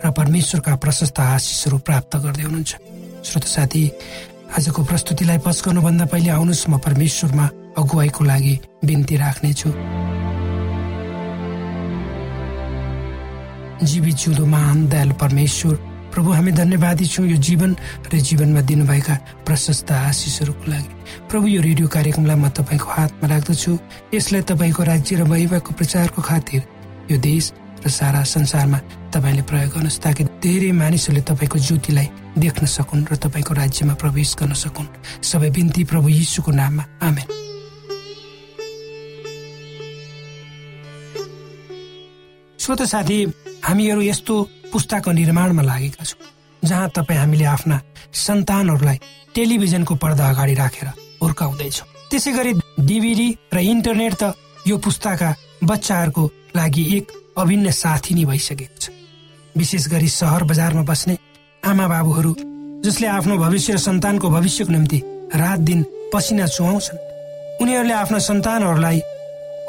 र परमेश्वरका प्रशस्त आशिषहरू प्राप्त गर्दै हुनुहुन्छ। श्रोत साथी आजको प्रस्तुतिलाई पस्कनुभन्दा पहिले आउनुहोस् म परमेश्वरमा अगुवाईको लागि बिन्ती राख्नेछु। जीवित जिउँदो महान दयालु परमेश्वर प्रभु हामी धन्यवादी छौँ यो जीवन र जीवनमा दिनुभएका प्रशस्त आशिषहरूको लागि। प्रभु यो रेडियो कार्यक्रमलाई म तपाईँको हातमा राख्दछु। यसलाई तपाईँको राज्य र वैवाहिकको प्रचारको खातिर यो देश र सारा संसारमा तपाईँले प्रयोग गर्नुहोस् ताकि धेरै मानिसहरूले तपाईँको ज्योतिलाई देख्न सकुन् र तपाईँको राज्यमा प्रवेश गर्न सकुन्। सबै बिन्ती प्रभु यीशुको नाममा। आमेन। श्रोत साथी हामीहरू यस्तो पुस्ताको निर्माणमा लागेका छौँ जहाँ तपाईँ हामीले आफ्ना सन्तानहरूलाई टेलिभिजनको पर्दा अगाडि राखेर हुर्काउँदैछौँ। त्यसै गरी डिभिडी र इन्टरनेट त यो पुस्ताका बच्चाहरूको लागि एक अभिन्न साथी नै भइसकेको छ। विशेष गरी सहर बजारमा बस्ने आमा बाबुहरू जसले आफ्नो भविष्य सन्तानको भविष्यको निम्ति रात दिन पसिना चुहाउँछन्। उनीहरूले आफ्ना सन्तानहरूलाई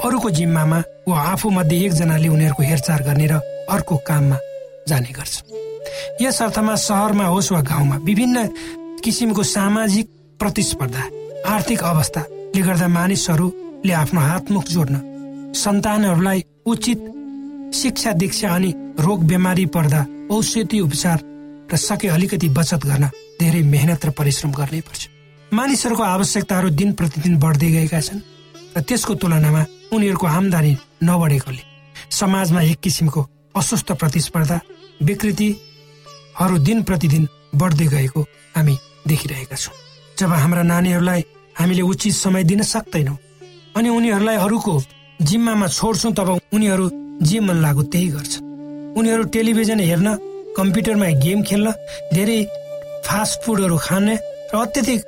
अरूको जिम्मामा वा आफू मध्ये एकजनाले उनीहरूको हेरचाह गर्ने र अर्को काममा जाने गर्छ। यस अर्थमा सहरमा होस् वा गाउँमा विभिन्न किसिमको सामाजिक प्रतिस्पर्धा आर्थिक अवस्थाले गर्दा मानिसहरूले आफ्नो हातमुख जोड्न सन्तानहरूलाई उचित शिक्षा दीक्षा अनि रोग बिमारी पर्दा औषधि उपचार र सके अलिकति बचत गर्न धेरै मेहनत र परिश्रम गर्नै पर्छ। मानिसहरूको आवश्यकताहरू दिन प्रतिदिन बढ्दै गएका छन् र त्यसको तुलनामा उनीहरूको आमदानी नबढेकोले समाजमा एक किसिमको अस्वस्थ प्रतिस्पर्धा विकृतिहरू दिन प्रतिदिन बढ्दै गएको हामी देखिरहेका छौँ। जब हाम्रा नानीहरूलाई हामीले उचित समय दिन सक्दैनौँ अनि उनीहरूलाई अरूको जिम्मामा छोड्छौँ तब उनीहरू जे मन लाग्यो त्यही गर्छ। उनीहरू टेलिभिजन हेर्न कम्प्युटरमा गेम खेल्न धेरै फास्ट फुडहरू खाने र अत्यधिक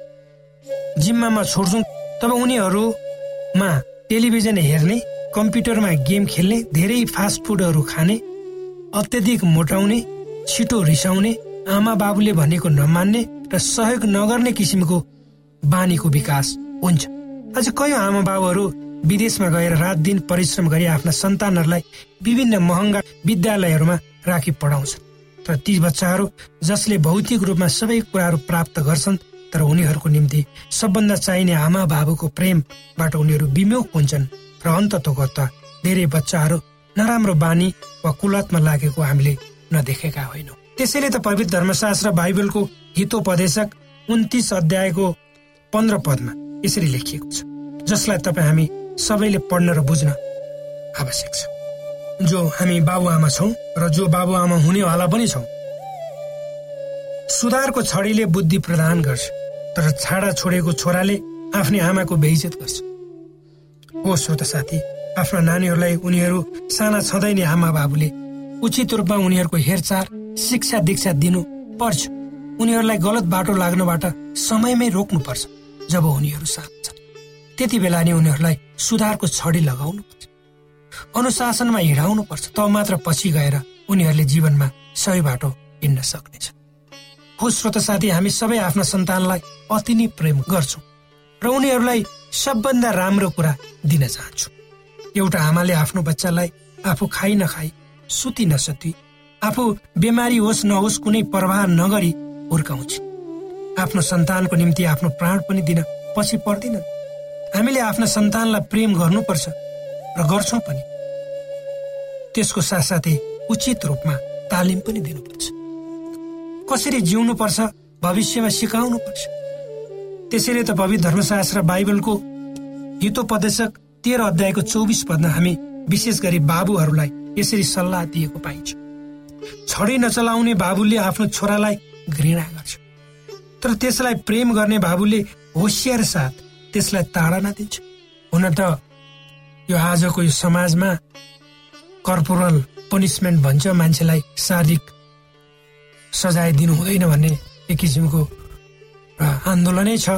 जिम्मामा छोड्छौँ तब उनीहरूमा टेलिभिजन हेर्ने कम्प्युटरमा गेम खेल्ने धेरै फास्ट फुडहरू खाने अत्यधिक मोटाउने छिटो रिसाउने आमा बाबुले भनेको नमान्ने र सहयोग नगर्ने किसिमको बानीको विकास हुन्छ। अझ कयौँ आमा बाबुहरू विदेशमा गएर रात दिन परिश्रम गरी आफ्ना सन्तानहरूलाई विभिन्न महँगा विद्यालयहरूमा राखी पढाउँछन्। तर ती बच्चाहरू जसले भौतिक रूपमा सबै कुराहरू प्राप्त गर्छन् तर उनीहरूको निम्ति सबभन्दा चाहिने आमा बाबुको प्रेमबाट उनीहरू विमुख हुन्छन् र अन्ततोगत धेरै बच्चाहरू नराम्रो बानी वा कुलतमा लागेको हामीले नदेखेका होइनौँ। त्यसैले त पवित्र धर्मशास्त्र बाइबलको हितोपदेशक उन्तिस अध्यायको पन्ध्र पदमा यसरी लेखिएको छ जसलाई तपाईँ हामी सबैले पढ्न र बुझ्न आवश्यक छ। जो हामी बाबुआमा छौँ र जो बाबुआमा हुनेवाला पनि छौँ सुधारको छडीले बुद्धि प्रदान गर्छ तर छाडा छोडेको छोराले आफ्नै आमाको बेइजत गर्छ। हो श्रोत साथी आफ्ना नानीहरूलाई उनीहरू साना छँदै नै आमा बाबुले उचित रूपमा उनीहरूको हेरचाह शिक्षा दीक्षा दिनु पर्छ। उनीहरूलाई गलत बाटो लाग्नबाट समयमै रोक्नुपर्छ जब उनीहरू सानो छन्। त्यति बेला नै उनीहरूलाई सुधारको छडी लगाउनु पर्छ अनुशासनमा हिँडाउनु पर्छ तब मात्र पछि गएर उनीहरूले जीवनमा सही बाटो हिँड्न सक्नेछ। हो श्रोत साथी हामी सबै आफ्ना सन्तानलाई अति नै प्रेम गर्छौँ र उनीहरूलाई सबभन्दा राम्रो कुरा दिन चाहन्छौँ। एउटा आमाले आफ्नो बच्चालाई आफू खाइ नखाई सुति नसुति आफू बिमारी होस् नहोस् कुनै प्रवाह नगरी हुर्काउँछ आफ्नो सन्तानको निम्ति आफ्नो प्राण पनि दिन पछि पर्दिनन्। हामीले आफ्ना सन्तानलाई प्रेम गर्नुपर्छ र गर्छौँ पनि। त्यसको साथसाथै उचित रूपमा तालिम पनि दिनुपर्छ। कसरी जिउनु पर्छ भविष्यमा सिकाउनु पर्छ त्यसैले त पवित्र धर्मशास्त्र बाइबलको हितोपदेशक तेह्र अध्यायको चौबिस पदमा हामी विशेष गरी बाबुहरूलाई यसरी सल्लाह दिएको पाइन्छ। छडी नचलाउने बाबुले आफ्नो छोरालाई घृणा गर्छ। तर त्यसलाई प्रेम गर्ने बाबुले होसियार साथ त्यसलाई ताडना दिन्छ हुन त यो आजको यो समाजमा कर्पोरल पनिसमेन्ट भन्छ मान्छेलाई शारीरिक सजाय दिनु हुँदैन भन्ने एक किसिमको आन्दोलनै छ।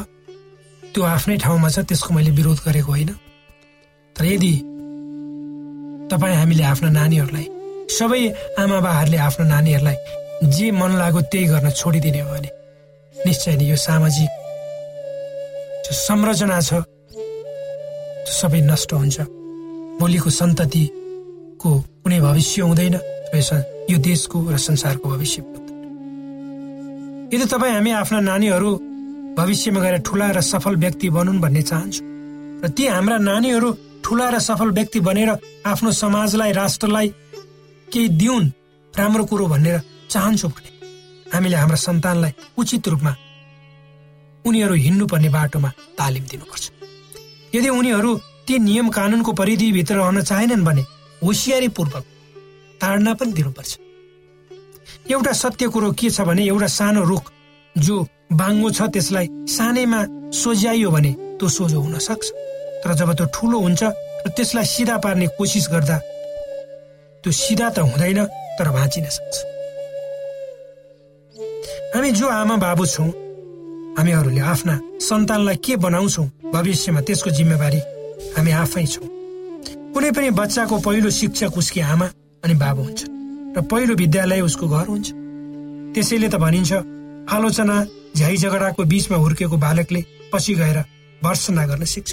त्यो आफ्नै ठाउँमा छ त्यसको मैले विरोध गरेको होइन। तर यदि तपाईँ हामीले आफ्ना नानीहरूलाई सबै आमा बाहरूले आफ्नो नानीहरूलाई जे मन लाग्यो त्यही गर्न छोडिदिने हो भने निश्चय नै यो सामाजिक संरचना छ सबै नष्ट हुन्छ। भोलिको सन्ततिको कुनै भविष्य हुँदैन। यो देशको र संसारको भविष्य। यदि तपाईँ हामी आफ्ना नानीहरू भविष्यमा गएर ठुला र सफल व्यक्ति बनुन् भन्ने चाहन्छु र ती हाम्रा नानीहरू ठुला र सफल व्यक्ति बनेर आफ्नो समाजलाई राष्ट्रलाई केही दिउन् राम्रो कुरो भनेर चाहन्छौँ भने हामीले हाम्रा सन्तानलाई उचित रूपमा उनीहरू हिँड्नुपर्ने बाटोमा तालिम दिनुपर्छ। यदि उनीहरू ती नियम कानुनको परिधिभित्र रहन चाहेनन् भने होसियारीपूर्वक ताड्न पनि दिनुपर्छ। एउटा सत्य कुरो के छ भने एउटा सानो रुख जो बाङ्गो छ त्यसलाई सानैमा सोझ्याइयो भने त्यो सोझो हुन सक्छ। तर जब त्यो ठुलो हुन्छ र त्यसलाई सिधा पार्ने कोसिस गर्दा त्यो सिधा त हुँदैन तर भाँचिन सक्छ। हामी जो आमा बाबु छौँ हामीहरूले आफ्ना सन्तानलाई के बनाउँछौँ भविष्यमा त्यसको जिम्मेवारी हामी आफै छौँ। कुनै पनि बच्चाको पहिलो शिक्षक उसकी आमा अनि बाबु हुन्छ र पहिलो विद्यालय उसको घर हुन्छ। त्यसैले त भनिन्छ आलोचना झ्याइ झगडाको बीचमा हुर्केको बालकले पछि गएर भर्सना गर्न सिक्छ।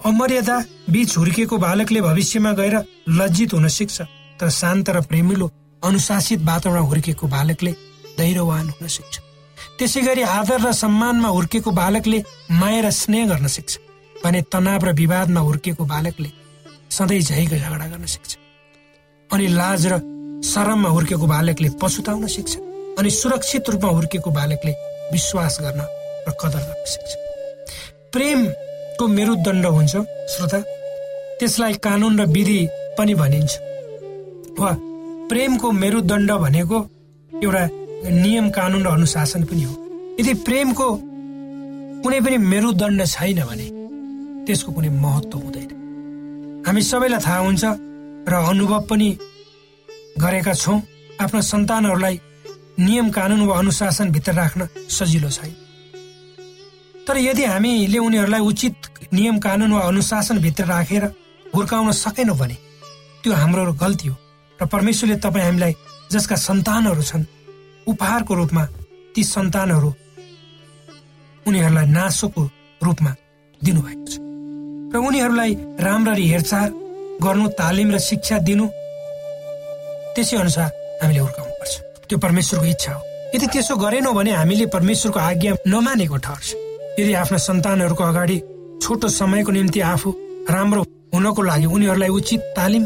अमर्यादा बीच हुर्किएको बालकले भविष्यमा गएर लज्जित हुन सिक्छ तर शान्त र प्रेमिलो अनुशासित वातावरण हुर्केको बालकले धैर्यवान हुन सिक्छ। त्यसै गरी आदर र सम्मानमा हुर्केको बालकले माया र स्नेह गर्न सिक्छ भने तनाव र विवादमा हुर्केको बालकले सधैँ झैको झगडा गर्न सिक्छ। अनि लाज र शरममा हुर्केको बालकले पछुताउन सिक्छ अनि सुरक्षित रूपमा हुर्केको बालकले विश्वास गर्न र कदर गर्न सिक्छ। प्रेमको मेरुदण्ड हुन्छ श्रोता। त्यसलाई कानुन र विधि पनि भनिन्छ। वा प्रेमको मेरुदण्ड भनेको एउटा नियम कानुन र अनुशासन पनि हो। यदि प्रेमको कुनै पनि मेरुदण्ड छैन भने त्यसको कुनै महत्व हुँदैन। हामी सबैलाई थाहा हुन्छ र अनुभव पनि गरेका छौँ। आफ्ना सन्तानहरूलाई नियम कानुन वा अनुशासनभित्र राख्न सजिलो छैन। तर यदि हामीले उनीहरूलाई उचित नियम कानुन वा अनुशासनभित्र राखेर हुर्काउन सकेनौँ भने त्यो हाम्रो गल्ती हो। र परमेश्वरले तपाईँ हामीलाई जसका सन्तानहरू छन् उपहारको रूपमा ती सन्तानहरू उनीहरूलाई नासोको रूपमा दिनुभएको छ। र उनीहरूलाई राम्ररी हेरचाह गर्नु तालिम र शिक्षा दिनु त्यसै अनुसार हामीले हुर्काउनु पर्छ त्यो परमेश्वरको इच्छा हो। यदि त्यसो गरेनौँ भने हामीले परमेश्वरको आज्ञा नमानेको ठहर्छ। यदि आफ्ना सन्तानहरूको अगाडि छोटो समयको निम्ति आफू राम्रो हुनको लागि उनीहरूलाई उचित तालिम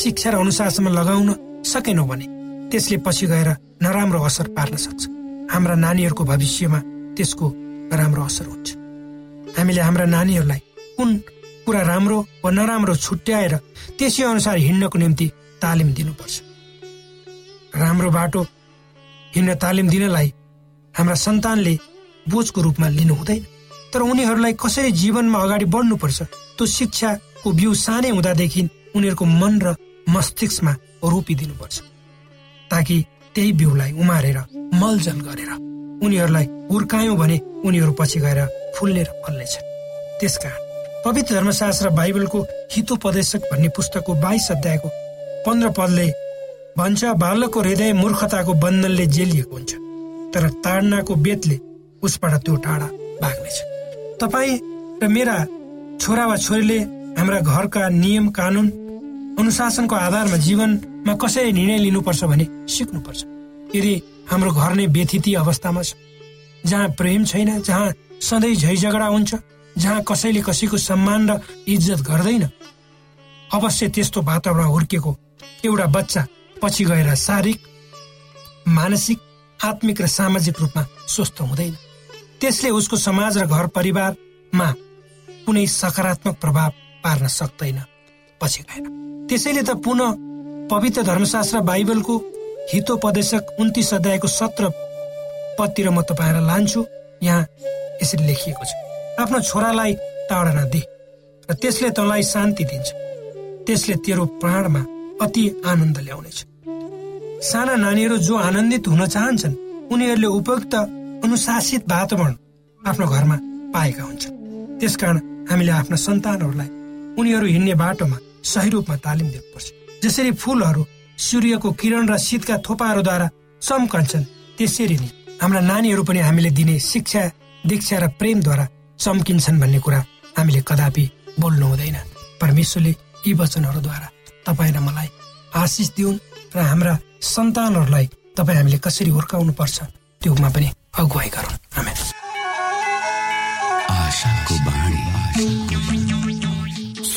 शिक्षा र अनुशासनमा लगाउन सकेनौँ भने त्यसले पछि गएर नराम्रो असर पार्न सक्छ। हाम्रा नानीहरूको भविष्यमा त्यसको राम्रो असर हुन्छ। हामीले हाम्रा नानीहरूलाई कुन कुरा राम्रो वा नराम्रो छुट्याएर त्यसै अनुसार हिँड्नको निम्ति तालिम दिनुपर्छ। राम्रो बाटो हिँड्न तालिम दिनलाई हाम्रा सन्तानले बोझको रूपमा लिनु हुँदैन। तर उनीहरूलाई कसरी जीवनमा अगाडि बढ्नुपर्छ त्यो शिक्षाको बिउ सानै हुँदादेखि उनीहरूको मन र मस्तिष्कमा रोपिदिनुपर्छ। ताकि त्यही बिउलाई उमारेर मलजल गरेर उनीहरूलाई हुर्कायौँ भने उनीहरू पछि गएर फुल्ने र फल्नेछ त्यसकारण पवित्र धर्मशास्त्र बाइबलको हितोपदेशक भन्ने पुस्तकको बाइस अध्यायको पन्ध्र पदले भन्छ बालकको हृदय मूर्खताको बन्धनले जेलिएको हुन्छ तर ताडनाको बेतले उसबाट त्यो टाढा भाग्नेछ। तपाईँ र मेरा छोरा वा छोरीले हाम्रा घरका नियम कानुन अनुशासनको आधारमा जीवनमा कसरी निर्णय लिनुपर्छ भने सिक्नुपर्छ। यदि हाम्रो घर नै व्यथिति अवस्थामा छ जहाँ प्रेम छैन जहाँ सधैँ झै झगडा हुन्छ जहाँ कसैले कसैको सम्मान र इज्जत गर्दैन अवश्य त्यस्तो वातावरण हुर्केको एउटा बच्चा पछि गएर शारीरिक मानसिक आत्मिक र सामाजिक रूपमा स्वस्थ हुँदैन। त्यसले उसको समाज र घर परिवारमा कुनै सकारात्मक प्रभाव पार्न सक्दैन। पछि गएर। त्यसैले त पुनः पवित्र धर्मशास्त्र बाइबलको हितोपदेशक उन्तिस अध्यायको सत्र पदतिर म तपाईँलाई लान्छु। यहाँ यसरी लेखिएको छ। आफ्नो छोरालाई ताडना दे र त्यसले तँलाई शान्ति दिन्छ। त्यसले तेरो प्राणमा अति आनन्द ल्याउनेछ। साना नानीहरू जो आनन्दित हुन चाहन्छन् उनीहरूले उपयुक्त अनुशासित वातावरण आफ्नो घरमा पाएका हुन्छन्। त्यसकारण हामीले आफ्ना सन्तानहरूलाई उनीहरू हिँड्ने बाटोमा सही रूपमा तालिम दिनुपर्छ। जसरी फुलहरू सूर्यको किरण र शीतका थोपाहरूद्वारा चम्कन्छन् त्यसरी नै हाम्रा नानीहरू पनि हामीले दिने शिक्षा दीक्षा र प्रेमद्वारा चम्किन्छन् भन्ने कुरा हामीले कदापि बोल्नु हुँदैन। परमेश्वरले यी वचनहरूद्वारा तपाईँ र मलाई आशिष दिउन् र हाम्रा सन्तानहरूलाई तपाईँ हामीले कसरी हुर्काउनु पर्छ त्योमा पनि अगुवाई गरौँ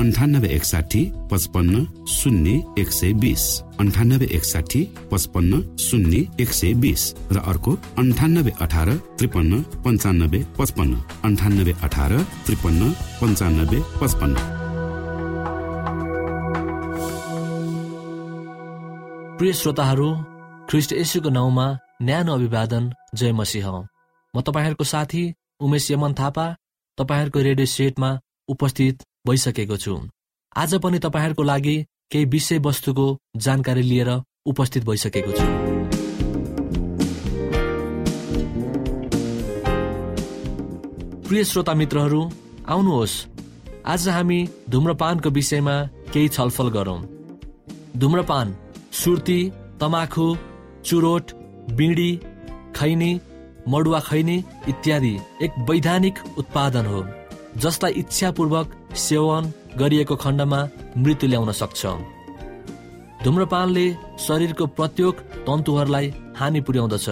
अन्ठानब्बे एकसाठी पचपन्न शून्य एक सय बिस। अन्ठानब्बे एकसाठी पचपन्न शून्य एक सय बिस। र अर्को अन्ठानब्बे अठार त्रिपन्न पन्चानब्बे पचपन्न। अन्ठानब्बे अठार त्रिपन्न पन्चानब्बे पचपन्न। प्रिय श्रोताहरू ख्रिस्ट यसुको नाउँमा न्यानो अभिवादन जय मसिंह। म तपाईँहरूको साथी उमेश यमन थापा तपाईँहरूको रेडियो सेटमा उपस्थित भइसकेको छु। आज पनि तपाईँहरूको लागि केही विषय वस्तुको जानकारी लिएर उपस्थित भइसकेको छु। प्रिय श्रोता मित्रहरू आउनुहोस्। आज हामी धुम्रपानको विषयमा केही छलफल गरौँ। धुम्रपान सुर्ती तमाखु चुरोट बिँडी खैनी मडुवा खैनी इत्यादि एक वैधानिक उत्पादन हो जसलाई इच्छापूर्वक सेवन गरिएको खण्डमा मृत्यु ल्याउन सक्छ। धुम्रपानले शरीरको प्रत्येक तन्तुहरूलाई हानि पुर्याउँदछ।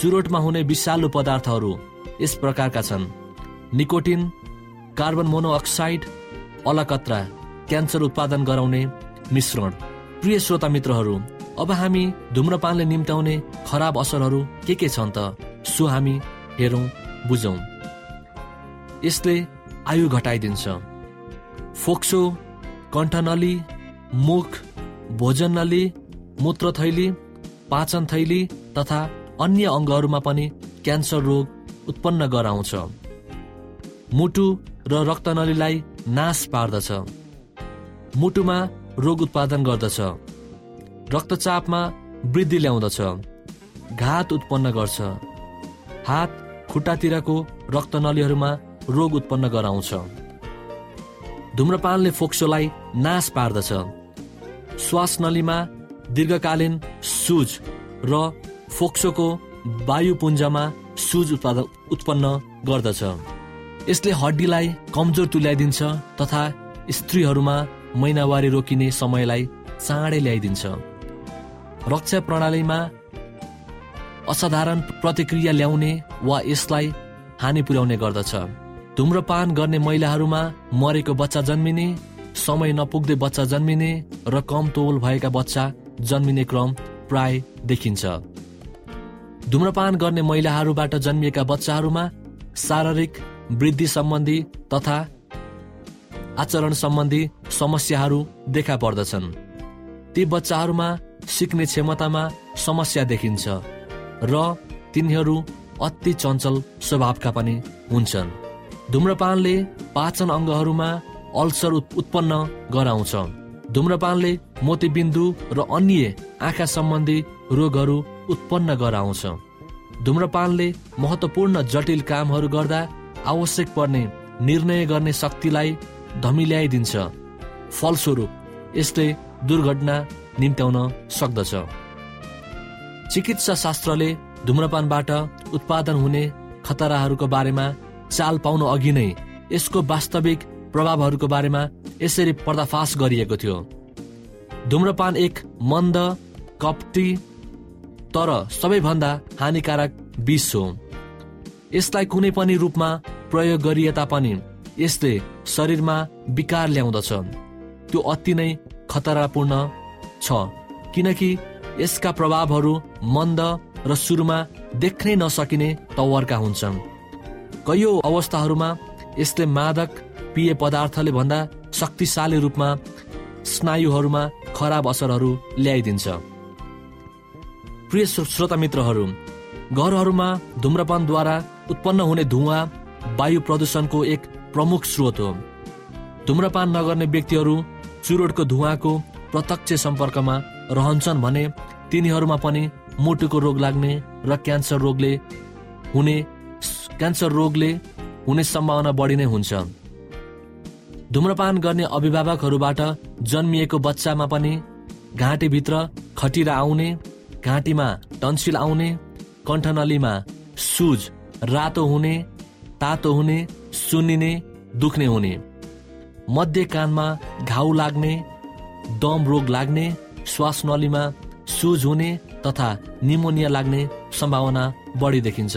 चुरोटमा हुने विषालु पदार्थहरू यस प्रकारका छन्। निकोटिन कार्बन मोनोअक्साइड अलकत्रा क्यान्सर उत्पादन गराउने मिश्रण। प्रिय श्रोता मित्रहरू अब हामी धुम्रपानले निम्त्याउने खराब असरहरू के के छन् त? सो हामी हेरौँ बुझौँ। यसले आयु घटाइदिन्छ। फोक्सो कण्ठनली मुख भोजन नली मूत्र थैली पाचन थैली तथा अन्य अङ्गहरूमा पनि क्यान्सर रोग उत्पन्न गराउँछ। मुटु र रक्तनलीलाई नाश पार्दछ। मुटुमा रोग उत्पादन गर्दछ। रक्तचापमा वृद्धि ल्याउँदछ। घात उत्पन्न गर्छ। हात खुट्टातिरको रक्तनलीहरूमा रोग उत्पन्न गराउँछ। धुम्रपानले फोक्सोलाई नाश पार्दछ। श्वास नलीमा दीर्घकालीन सुज र फोक्सोको वायुपुञ्जमा सुज उत्पादन उत्पन्न गर्दछ। यसले हड्डीलाई कमजोर तुल्याइदिन्छ तथा स्त्रीहरूमा महिनावारी रोकिने समयलाई चाँडै ल्याइदिन्छ। रक्षा प्रणालीमा असाधारण प्रतिक्रिया ल्याउने वा यसलाई हानि पुर्याउने गर्दछ। धुम्रपान गर्ने महिलाहरूमा मरेको बच्चा जन्मिने समय नपुग्दै बच्चा जन्मिने र कम तौल भएका बच्चा जन्मिने क्रम प्राय देखिन्छ। धुम्रपान गर्ने महिलाहरूबाट जन्मिएका बच्चाहरूमा शारीरिक वृद्धि सम्बन्धी तथा आचरण सम्बन्धी समस्याहरू देखा पर्दछन्। ती बच्चाहरूमा सिक्ने क्षमतामा समस्या देखिन्छ र तिनीहरू अति चञ्चल स्वभावका पनि हुन्छन्। धुम्रपानले पाचन अङ्गहरूमा अल्सर उत्पन्न गराउँछ। धुम्रपानले मोतीबिन्दु र अन्य आँखा सम्बन्धी रोगहरू उत्पन्न गराउँछ। धुम्रपानले महत्वपूर्ण जटिल कामहरू गर्दा आवश्यक पर्ने निर्णय गर्ने शक्तिलाई धमिल्याइदिन्छ। फलस्वरूप यसले दुर्घटना निम्त्याउन सक्दछ। चिकित्सा शास्त्रले धुम्रपानबाट उत्पादन हुने खतराहरूको बारेमा चाल पाउनु अघि नै यसको वास्तविक प्रभावहरूको बारेमा यसरी पर्दाफास गरिएको थियो। धुम्रपान एक मन्द कप्टी तर सबैभन्दा हानिकारक विष हो। यसलाई कुनै पनि रूपमा प्रयोग गरिए तापनि यसले शरीरमा विकार ल्याउँदछ। त्यो अति नै खतरापूर्ण छ किनकि यसका प्रभावहरू मन्द र सुरुमा देख्नै नसकिने तवरका हुन्छन्। कैयौँ अवस्थाहरूमा यसले मादक पेय पदार्थले भन्दा शक्तिशाली रूपमा स्नायुहरूमा खराब असरहरू ल्याइदिन्छ। प्रिय श्रोता मित्रहरू घरहरूमा धुम्रपानद्वारा उत्पन्न हुने धुवा वायु प्रदूषणको एक प्रमुख स्रोत हो। धुम्रपान नगर्ने व्यक्तिहरू चुरोटको धुवाको प्रत्यक्ष सम्पर्कमा रहन्छन् भने तिनीहरूमा पनि मुटुको रोग लाग्ने र क्यान्सर रोगले हुने क्यान्सर रोगले हुने सम्भावना बढी नै हुन्छ। धुम्रपान गर्ने अभिभावकहरूबाट जन्मिएको बच्चामा पनि घाँटीभित्र खटिरा आउने घाँटीमा टन्सिल आउने कण्ठनलीमा सुज रातो हुने तातो हुने सुन्निने दुख्ने हुने। मध्य कानमा घाउ लाग्ने दम रोग लाग्ने श्वास नलीमा सुज हुने तथा निमोनिया लाग्ने सम्भावना बढी देखिन्छ।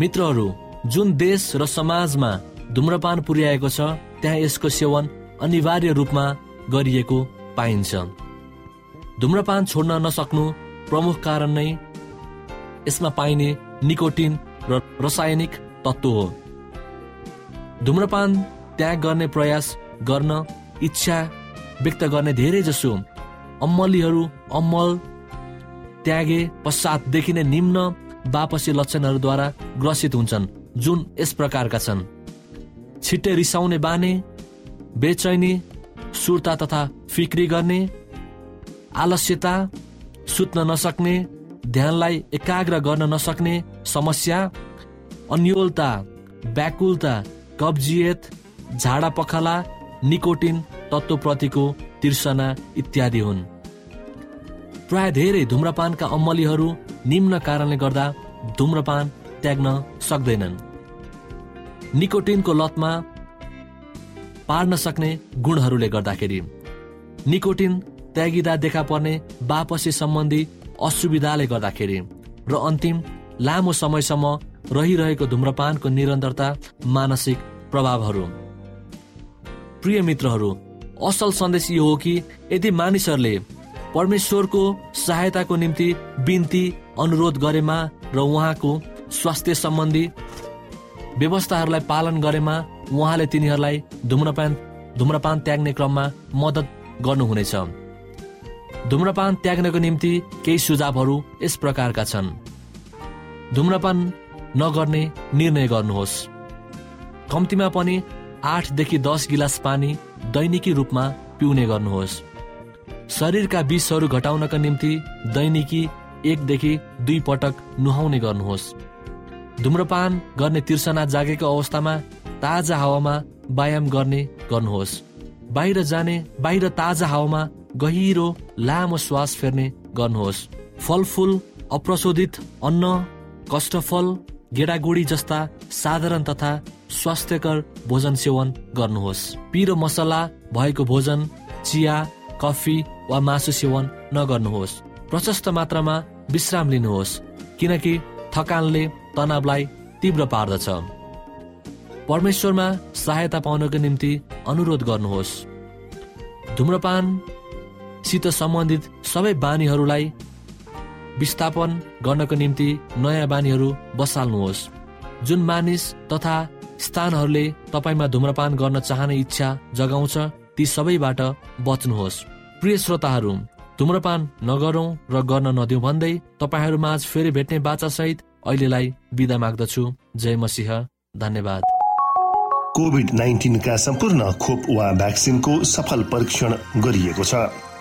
मित्रहरू जुन देश र समाजमा धुम्रपान पुर्याएको छ त्यहाँ यसको सेवन अनिवार्य रूपमा गरिएको पाइन्छ। धुम्रपान छोड्न नसक्नु प्रमुख कारण नै यसमा पाइने निकोटिन र रासायनिक तत्त्व हो। धुम्रपान त्याग गर्ने प्रयास गर्न इच्छा व्यक्त गर्ने धेरै जसो अम्मलीहरू अम्मल त्यागे पश्चातदेखि नै निम्न बापसी लक्षणहरूद्वारा ग्रसित हुन्छन्। जुन यस प्रकारका छन्। छिट्टै रिसाउने बाने बेचैनी सुर्ता तथा फिक्री गर्ने आलस्यता सुत्न नसक्ने ध्यानलाई एकाग्र गर्न नसक्ने समस्या अन्यलता व्याकुलता कब्जियत झाडा पखाला निकोटिन तत्त्वप्रतिको तिर्सना इत्यादि हुन्। प्राय धेरै धुम्रपानका अम्मलीहरू निम्न कारणले गर्दा धुम्रपान त्याग्न सक्दैनन्। निकोटिनको लतमा पार्न सक्ने गुणहरूले गर्दाखेरि निकोटिन त्यागिँदा देखा पर्ने बापसी सम्बन्धी असुविधाले गर्दाखेरि र अन्तिम लामो समयसम्म रहिरहेको धुम्रपानको निरन्तरता मानसिक प्रभावहरू। प्रिय मित्रहरू असल सन्देश यो हो कि यदि मानिसहरूले परमेश्वरको सहायताको निम्ति बिन्ती अनुरोध गरेमा र उहाँको स्वास्थ्य सम्बन्धी व्यवस्थाहरूलाई पालन गरेमा उहाँले तिनीहरूलाई धुम्रपान धुम्रपान त्याग्ने क्रममा मद्दत गर्नुहुनेछ। धुम्रपान त्याग्नको निम्ति केही सुझावहरू यस प्रकारका छन्। धुम्रपान नगर्ने निर्णय गर्नुहोस्। कम्तीमा पनि आठदेखि दस गिलास पानी दैनिकी रूपमा पिउने गर्नुहोस्। शरीरका विषहरू घटाउनका निम्ति दैनिकी एकदेखि दुई पटक नुहाउने गर्नुहोस्। धुम्रपान गर्ने तिर्सना जागेको अवस्थामा ताजा हावामा व्यायाम गर्ने गर्नुहोस्। बाहिर जाने बाहिर ताजा हावामा गहिरो लामो श्वास फेर्ने गर्नुहोस्। फलफुल अप्रशोधित अन्न कष्टफल गेडागुडी जस्ता साधारण तथा स्वास्थ्यकर भोजन सेवन गर्नुहोस्। पिरो मसला भएको भोजन चिया कफी वा मासु सेवन नगर्नुहोस्। प्रशस्त मात्रामा विश्राम लिनुहोस् किनकि थकानले तनावलाई तीव्र पार्दछ। परमेश्वरमा सहायता पाउनको निम्ति अनुरोध गर्नुहोस्। धुम्रपानसित सम्बन्धित सबै बानीहरूलाई विस्थापन गर्नको निम्ति नयाँ बानीहरू बसाल्नुहोस्। जुन मानिस तथा स्थानहरूले तपाईँमा धुम्रपान गर्न चाहने इच्छा जगाउँछ ती सबैबाट बच्नुहोस्। प्रिय श्रोताहरू धुम्रपान नगरौँ र गर्न नदिउँ भन्दै तपाईँहरूमा आज फेरि भेट्ने बाचासहित अहिलेलाई बिदा माग्दछु। जय मसिंह। धन्यवाद। कोभिड नाइन्टिनका सम्पूर्ण खोप वा भ्याक्सिनको सफल परीक्षण गरिएको छ।